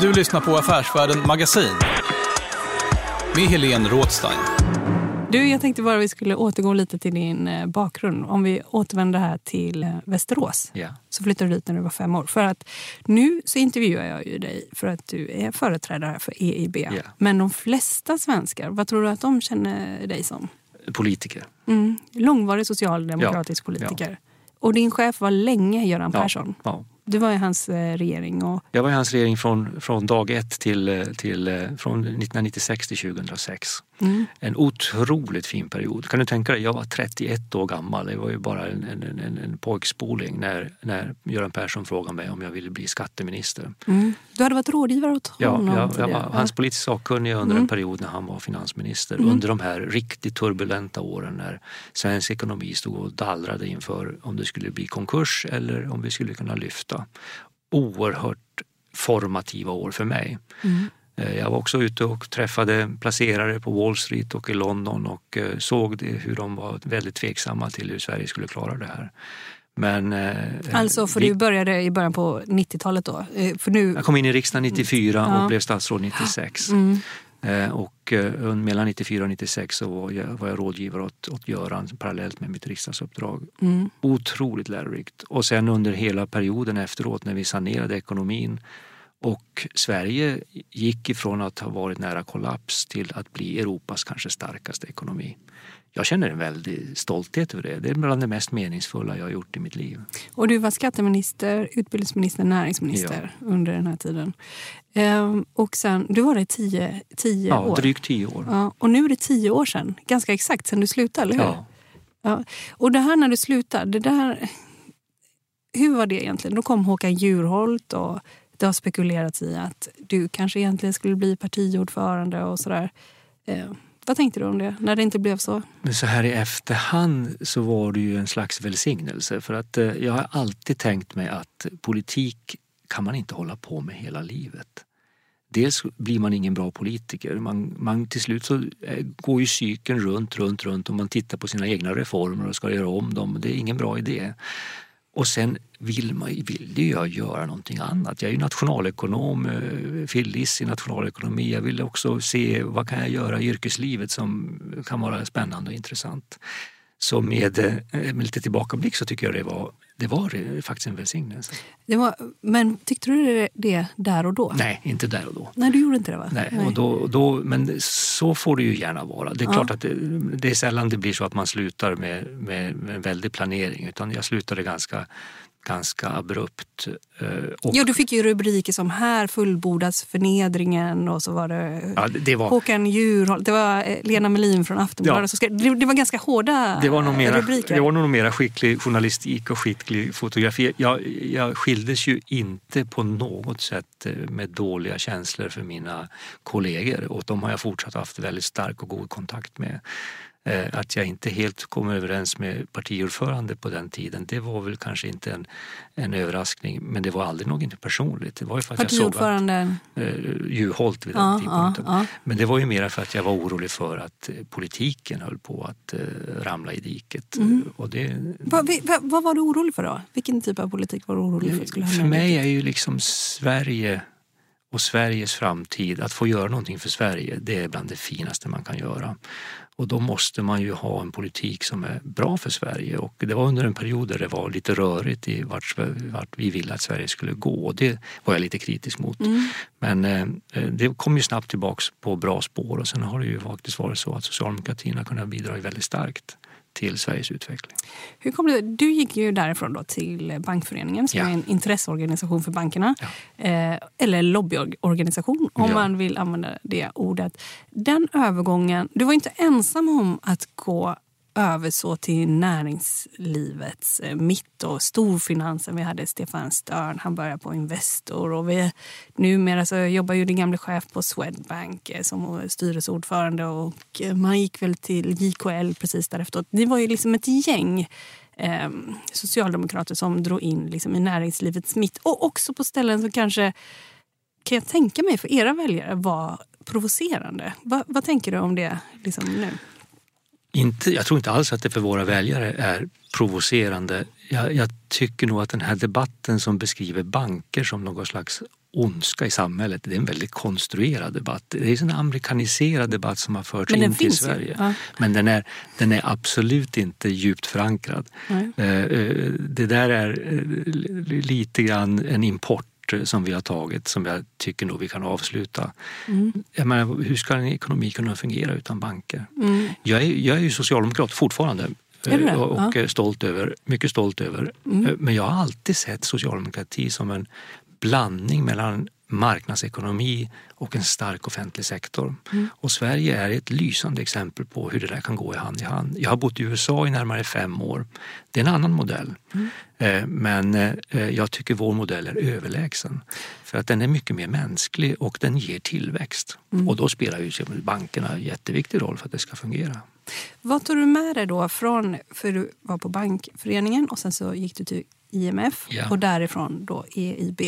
Du lyssnar på Affärsvärlden Magasin med Helene Rådstein. Du, jag tänkte bara att vi skulle återgå lite till din eh, bakgrund. Om vi återvänder här till eh, Västerås yeah. så flyttade du dit när du var fem år. För att nu så intervjuar jag ju dig för att du är företrädare för EIB. Yeah. Men de flesta svenskar, vad tror du att de känner dig som? Politiker. Mm. Långvarig socialdemokratisk ja. politiker. Ja. Och din chef var länge Göran Persson. Ja. Du var i hans eh, regering. Och... Jag var i hans regering från, från dag ett till, eh, till, eh, från 1996 till 2006. Mm. En otroligt fin period. Kan du tänka dig, jag var 31 år gammal. Det var ju bara en, en, en, en pojkspoling när, när Göran Persson frågade mig om jag ville bli skatteminister. Mm. Du hade varit rådgivare åt honom Ja, jag, jag var hans politiskt sakkunniga under mm. en period när han var finansminister. Mm. Under de här riktigt turbulenta åren när svensk ekonomi stod och dallrade inför om det skulle bli konkurs eller om vi skulle kunna lyfta. Oerhört formativa år för mig. Mm. Eh, jag var också ute och träffade placerare på Wall Street och i London och eh, såg hur de var väldigt tveksamma till hur Sverige skulle klara det här. Men, eh, alltså, för vi, du började i början på 90-talet då? För nu... Jag kom in i riksdagen 94 mm. och blev statsråd 96. Mm. Och mellan 94 och 96 så var jag, var jag rådgivare åt, åt Göran parallellt med mitt riksdagsuppdrag. Mm. Otroligt lärorikt. Och sen under hela perioden efteråt när vi sanerade ekonomin och Sverige gick ifrån att ha varit nära kollaps till att bli Europas kanske starkaste ekonomi. Jag känner en väldig stolthet över det. Det är bland det mest meningsfulla jag har gjort i mitt liv. Och du var skatteminister, utbildningsminister, näringsminister ja. under den här tiden. Ehm, och sen, du var det i tio, tio ja, år? Ja, drygt tio år. Ja, och nu är det tio år sedan, ganska exakt sedan du slutade, eller hur? Ja. ja. Och det här när du slutade, det där, hur var det egentligen? Då kom Håkan Juholt och det har spekulerats i att du kanske egentligen skulle bli partiordförande och sådär. Eh, vad tänkte du om det, när det inte blev så? Men så här i efterhand så var det ju en slags välsignelse för att eh, jag har alltid tänkt mig att politik kan man inte hålla på med hela livet. Dels blir man ingen bra politiker. Man, man, till slut så eh, går ju cykeln runt, runt, runt och man tittar på sina egna reformer och ska göra om dem. Det är ingen bra idé. Och sen vill, man, vill jag göra någonting annat. Jag är ju nationalekonom, eh, fillis i nationalekonomi. Jag vill också se vad kan jag göra i yrkeslivet som kan vara spännande och intressant. Så med, eh, med lite tillbakablick så tycker jag det var, det var faktiskt en välsignelse. Det var, men tyckte du det där och då? Nej, inte där och då. Nej, du gjorde inte det va? Nej, Nej. Och då, då, men så får det ju gärna vara. Det är ja. klart att det, det, är sällan det blir så att man slutar med, med, med en väldig planering utan jag slutade ganska ganska abrupt. Eh, och... Ja, du fick ju rubriker som “Här fullbordas förnedringen” och så var det, ja, det var... Håkan Juholt, det var eh, Lena Melin från Aftonbladet. Ja. Det, det var ganska hårda det var nog mera, rubriker. Det var nog mera skicklig journalistik och skicklig fotografi. Jag, jag skildes ju inte på något sätt eh, med dåliga känslor för mina kollegor och de har jag fortsatt haft väldigt stark och god kontakt med. Eh, att jag inte helt kom överens med partiordförande på den tiden, det var väl kanske inte en, en överraskning. Men det var aldrig något personligt. Det var ju för att partiordförande? Jag såg att, eh, Juholt vid den ja, tidpunkten. Ja, ja. Men det var ju mer för att jag var orolig för att eh, politiken höll på att eh, ramla i diket. Mm. Och det, vad, vad, vad, var du orolig för då? Vilken typ av politik var du orolig för? Skulle för mig är ju liksom Sverige och Sveriges framtid, att få göra någonting för Sverige, det är bland det finaste man kan göra. Och då måste man ju ha en politik som är bra för Sverige. Och det var under en period där det var lite rörigt i vart, vart vi ville att Sverige skulle gå. Och det var jag lite kritisk mot. Mm. Men eh, det kom ju snabbt tillbaks på bra spår och sen har det ju faktiskt varit så att socialdemokratin har kunnat bidra väldigt starkt till Sveriges utveckling. Hur kom det, du gick ju därifrån då till Bankföreningen som ja. är en intresseorganisation för bankerna. Ja. Eh, eller lobbyorganisation om ja. man vill använda det ordet. Den övergången, du var inte ensam om att gå över så till näringslivets eh, mitt och storfinansen. Vi hade Stefan Störn, han började på Investor och vi, numera så jobbar ju din gamle chef på Swedbank eh, som styrelseordförande och eh, man gick väl till JKL precis därefter. Det var ju liksom ett gäng eh, socialdemokrater som drog in liksom i näringslivets mitt och också på ställen som kanske kan jag tänka mig för era väljare var provocerande. Va, vad tänker du om det liksom nu? Inte, jag tror inte alls att det för våra väljare är provocerande. Jag, jag, tycker nog att den här debatten som beskriver banker som någon slags ondska i samhället, det är en väldigt konstruerad debatt. Det är en amerikaniserad debatt som har förts in till Sverige. Ja. Men den är, den är absolut inte djupt förankrad. Nej. Eh, eh, det där är eh, lite grann en import som vi har tagit som jag tycker nog vi kan avsluta. Mm. Jag menar, hur ska en ekonomi kunna fungera utan banker? Mm. Jag, är, jag är ju socialdemokrat fortfarande Eh, och ja. stolt över, mycket stolt över. Mm. Men jag har alltid sett socialdemokrati som en blandning mellan marknadsekonomi och en stark offentlig sektor. Mm. Och Sverige är ett lysande exempel på hur det där kan gå i hand i hand. Jag har bott i USA i närmare fem år. Det är en annan modell. Mm. Eh, men eh, jag tycker vår modell är överlägsen. För att den är mycket mer mänsklig och den ger tillväxt. Mm. Och då spelar ju bankerna en jätteviktig roll för att det ska fungera. Vad tog du med dig då från, för du var på Bankföreningen och sen så gick du till IMF ja. och därifrån då EIB.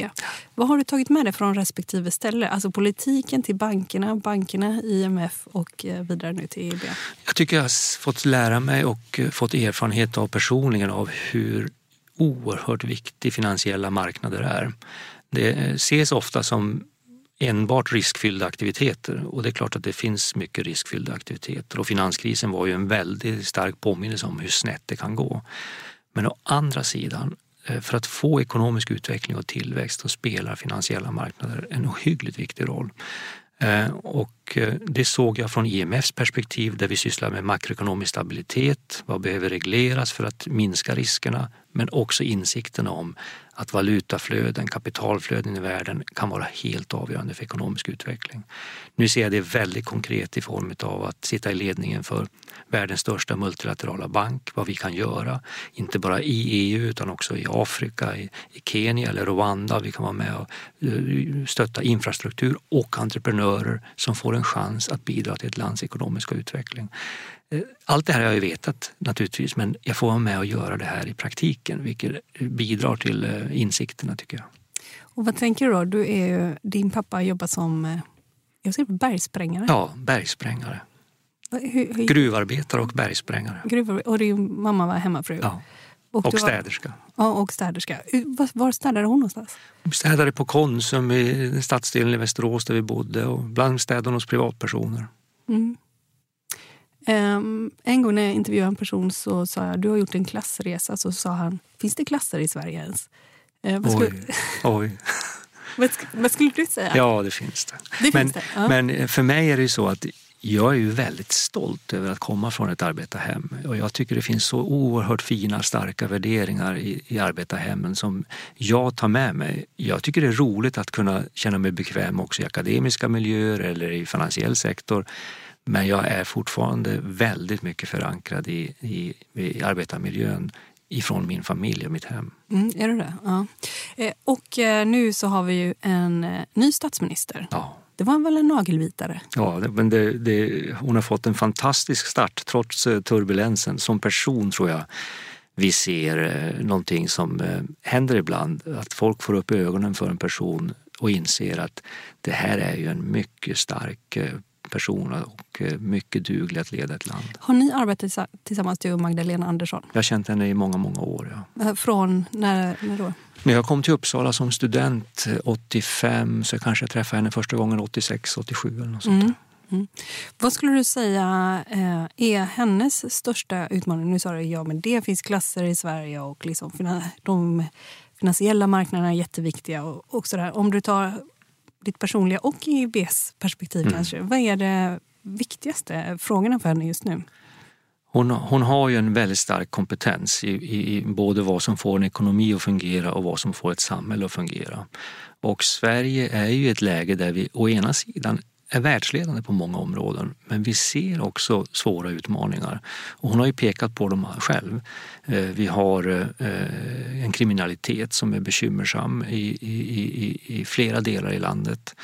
Vad har du tagit med dig från respektive ställe? Alltså politiken till bankerna, bankerna, IMF och eh, vidare nu till EIB. Jag tycker jag har fått lära mig och eh, fått erfarenhet av personligen av hur oerhört viktig finansiella marknader är. Det ses ofta som enbart riskfyllda aktiviteter och det är klart att det finns mycket riskfyllda aktiviteter och finanskrisen var ju en väldigt stark påminnelse om hur snett det kan gå. Men å andra sidan Eh, Eh, för att få ekonomisk utveckling och tillväxt så spelar finansiella marknader en ohyggligt viktig roll. Eh, och eh, det såg jag från IMFs perspektiv där vi sysslar med makroekonomisk stabilitet, vad behöver regleras för att minska riskerna, men också insikten om att valutaflöden, kapitalflöden i världen kan vara helt avgörande för ekonomisk utveckling. Nu ser jag det väldigt konkret i form av att sitta i ledningen för världens största multilaterala bank, vad vi kan göra, inte bara i EU utan också i Afrika, i, Kenya eller Rwanda. Vi kan vara med och eh, stötta infrastruktur och entreprenörer som får en chans att bidra till ett lands ekonomiska utveckling. Eh, allt det här har jag ju vetat naturligtvis men jag får vara med och göra det här i praktiken vilket bidrar till eh, insikterna tycker jag. Och vad tänker du då? Du är ju, din pappa jobbar som jag säger bergsprängare? Ja, bergsprängare. Hur, hur... Gruvarbetare och bergsprängare. Gruvar, och din mamma var hemmafru? Ja. Och, och städerska. Var, ja, och städerska. Var, var städade hon någonstans? Städade på Konsum i stadsdelen i Västerås där vi bodde och ibland städade hon hos privatpersoner. Mm. Um, en gång när jag intervjuade en person så sa jag du har gjort en klassresa. Så sa han, finns det klasser i Sverige ens? Uh, vad skulle... Oj. vad, vad skulle du säga? Ja, det finns det. det, men, finns det. Ja. men för mig är det så att jag är ju väldigt stolt över att komma från ett arbetarhem och jag tycker det finns så oerhört fina starka värderingar i, i arbetarhemmen som jag tar med mig. Jag tycker det är roligt att kunna känna mig bekväm också i akademiska miljöer eller i finansiell sektor. Men jag är fortfarande väldigt mycket förankrad i, i, i arbetarmiljön ifrån min familj och mitt hem. Mm, är du det? Ja. Eh, och eh, nu så har vi ju en eh, ny statsminister. Ja. Det var väl en nagelbitare? Ja, men det, det, hon har fått en fantastisk start trots turbulensen. Som person tror jag vi ser någonting som händer ibland. Att folk får upp ögonen för en person och inser att det här är ju en mycket stark person och mycket duglig att leda ett land. Har ni arbetat tillsammans, du och Magdalena Andersson? Jag har känt henne i många, många år. Ja. Från när, när då? När jag kom till Uppsala som student 85 så kanske jag träffade henne första gången 86, 87 eller något sånt. Mm. Mm. Vad skulle du säga eh, är hennes största utmaning? Nu sa du ja, men det finns klasser i Sverige och liksom, de finansiella marknaderna är jätteviktiga. Och, och så där. Om du tar ditt personliga och IBs perspektiv, mm. kanske, vad är det viktigaste frågorna för henne just nu? Hon, hon har ju en väldigt stark kompetens i, i, i, både vad som får en ekonomi att fungera och vad som får ett samhälle att fungera. Och Sverige är ju i ett läge där vi å ena sidan är världsledande på många områden men vi ser också svåra utmaningar. Och hon har ju pekat på dem själv. Eh, vi har eh, en kriminalitet som är bekymmersam i, i, i, i flera delar i landet.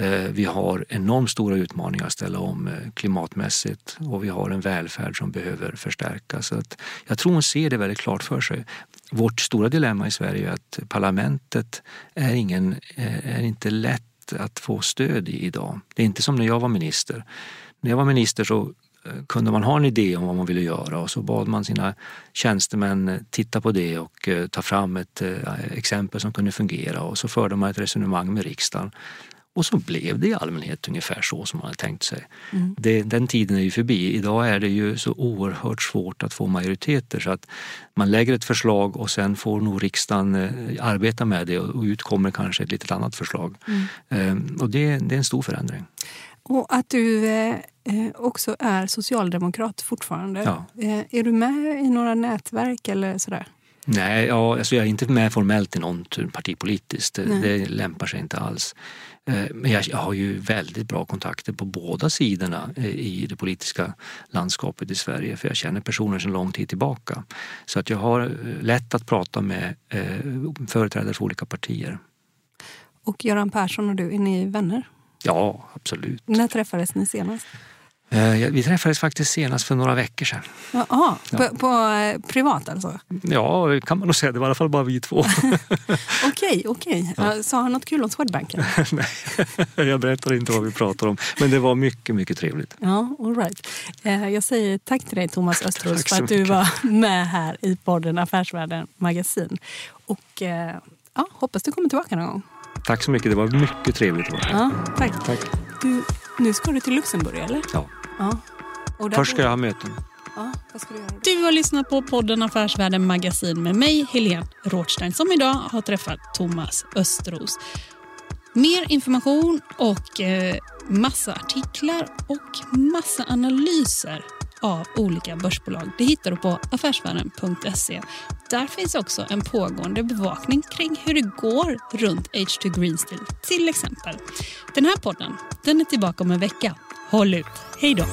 Eh, vi har enormt stora utmaningar att ställa om klimatmässigt och vi har en välfärd som behöver förstärkas. Så att jag tror hon ser det väldigt klart för sig. Vårt stora dilemma i Sverige är att parlamentet är, ingen, är inte lätt att få stöd i idag. Det är inte som när jag var minister. När jag var minister så eh, kunde man ha en idé om vad man ville göra och så bad man sina tjänstemän eh, titta på det och eh, ta fram ett exempel som kunde fungera och så förde man ett resonemang med riksdagen och så blev det i allmänhet ungefär så som man hade tänkt sig. Mm. Det, den tiden är ju förbi. Idag är det ju så oerhört svårt att få majoriteter så att man lägger ett förslag och sen får nog riksdagen eh, arbeta med det och ut kommer kanske ett litet annat förslag. Mm. Ehm, och det, det, är en stor förändring. Och att du eh, eh, också är socialdemokrat fortfarande. Ja. Eh, är du med i några nätverk eller sådär? Nej, ja, alltså jag är inte med formellt i någon partipolitiskt. Det, det lämpar sig inte alls. Eh, Men jag har ju väldigt bra kontakter på båda sidorna eh, i det politiska landskapet i Sverige för jag känner personer sedan lång tid tillbaka. Så att jag har eh, lätt att prata med företrädare för olika partier. Och Göran Persson och du, är ni vänner? Ja, absolut. När träffades ni senast? Eh, Vi träffades faktiskt senast för några veckor sedan. Jaha, på, på eh, privat alltså? Ja, kan man nog säga. Det var i alla fall bara vi två. Okej, okej. Ja. Sa han något kul om Swedbanken? Nej, jag berättar inte vad vi pratar om. Men det var mycket, mycket trevligt. Ja, all right. Eh, Jag säger tack till dig Thomas Östros för att du var med här i podden Affärsvärlden Magasin. Och ja, hoppas du kommer tillbaka någon gång. Tack så mycket. Det var mycket trevligt att vara här. Ja, tack. Tack. Du, nu ska du till Luxemburg eller? Ja. Ja. Och där Först ska jag ha möten. Ja, vad ska du? Du har lyssnat på podden Affärsvärlden Magasin med mig, Helene Rothstein, som idag har träffat Thomas Östros. Mer information och eh, massa artiklar och massa analyser av olika börsbolag. Det hittar du på affärsvärlden.se. Där finns också en pågående bevakning kring hur det går runt H2 Green Steel till exempel. Den här podden den är tillbaka om en vecka. Håll ut. Hej då!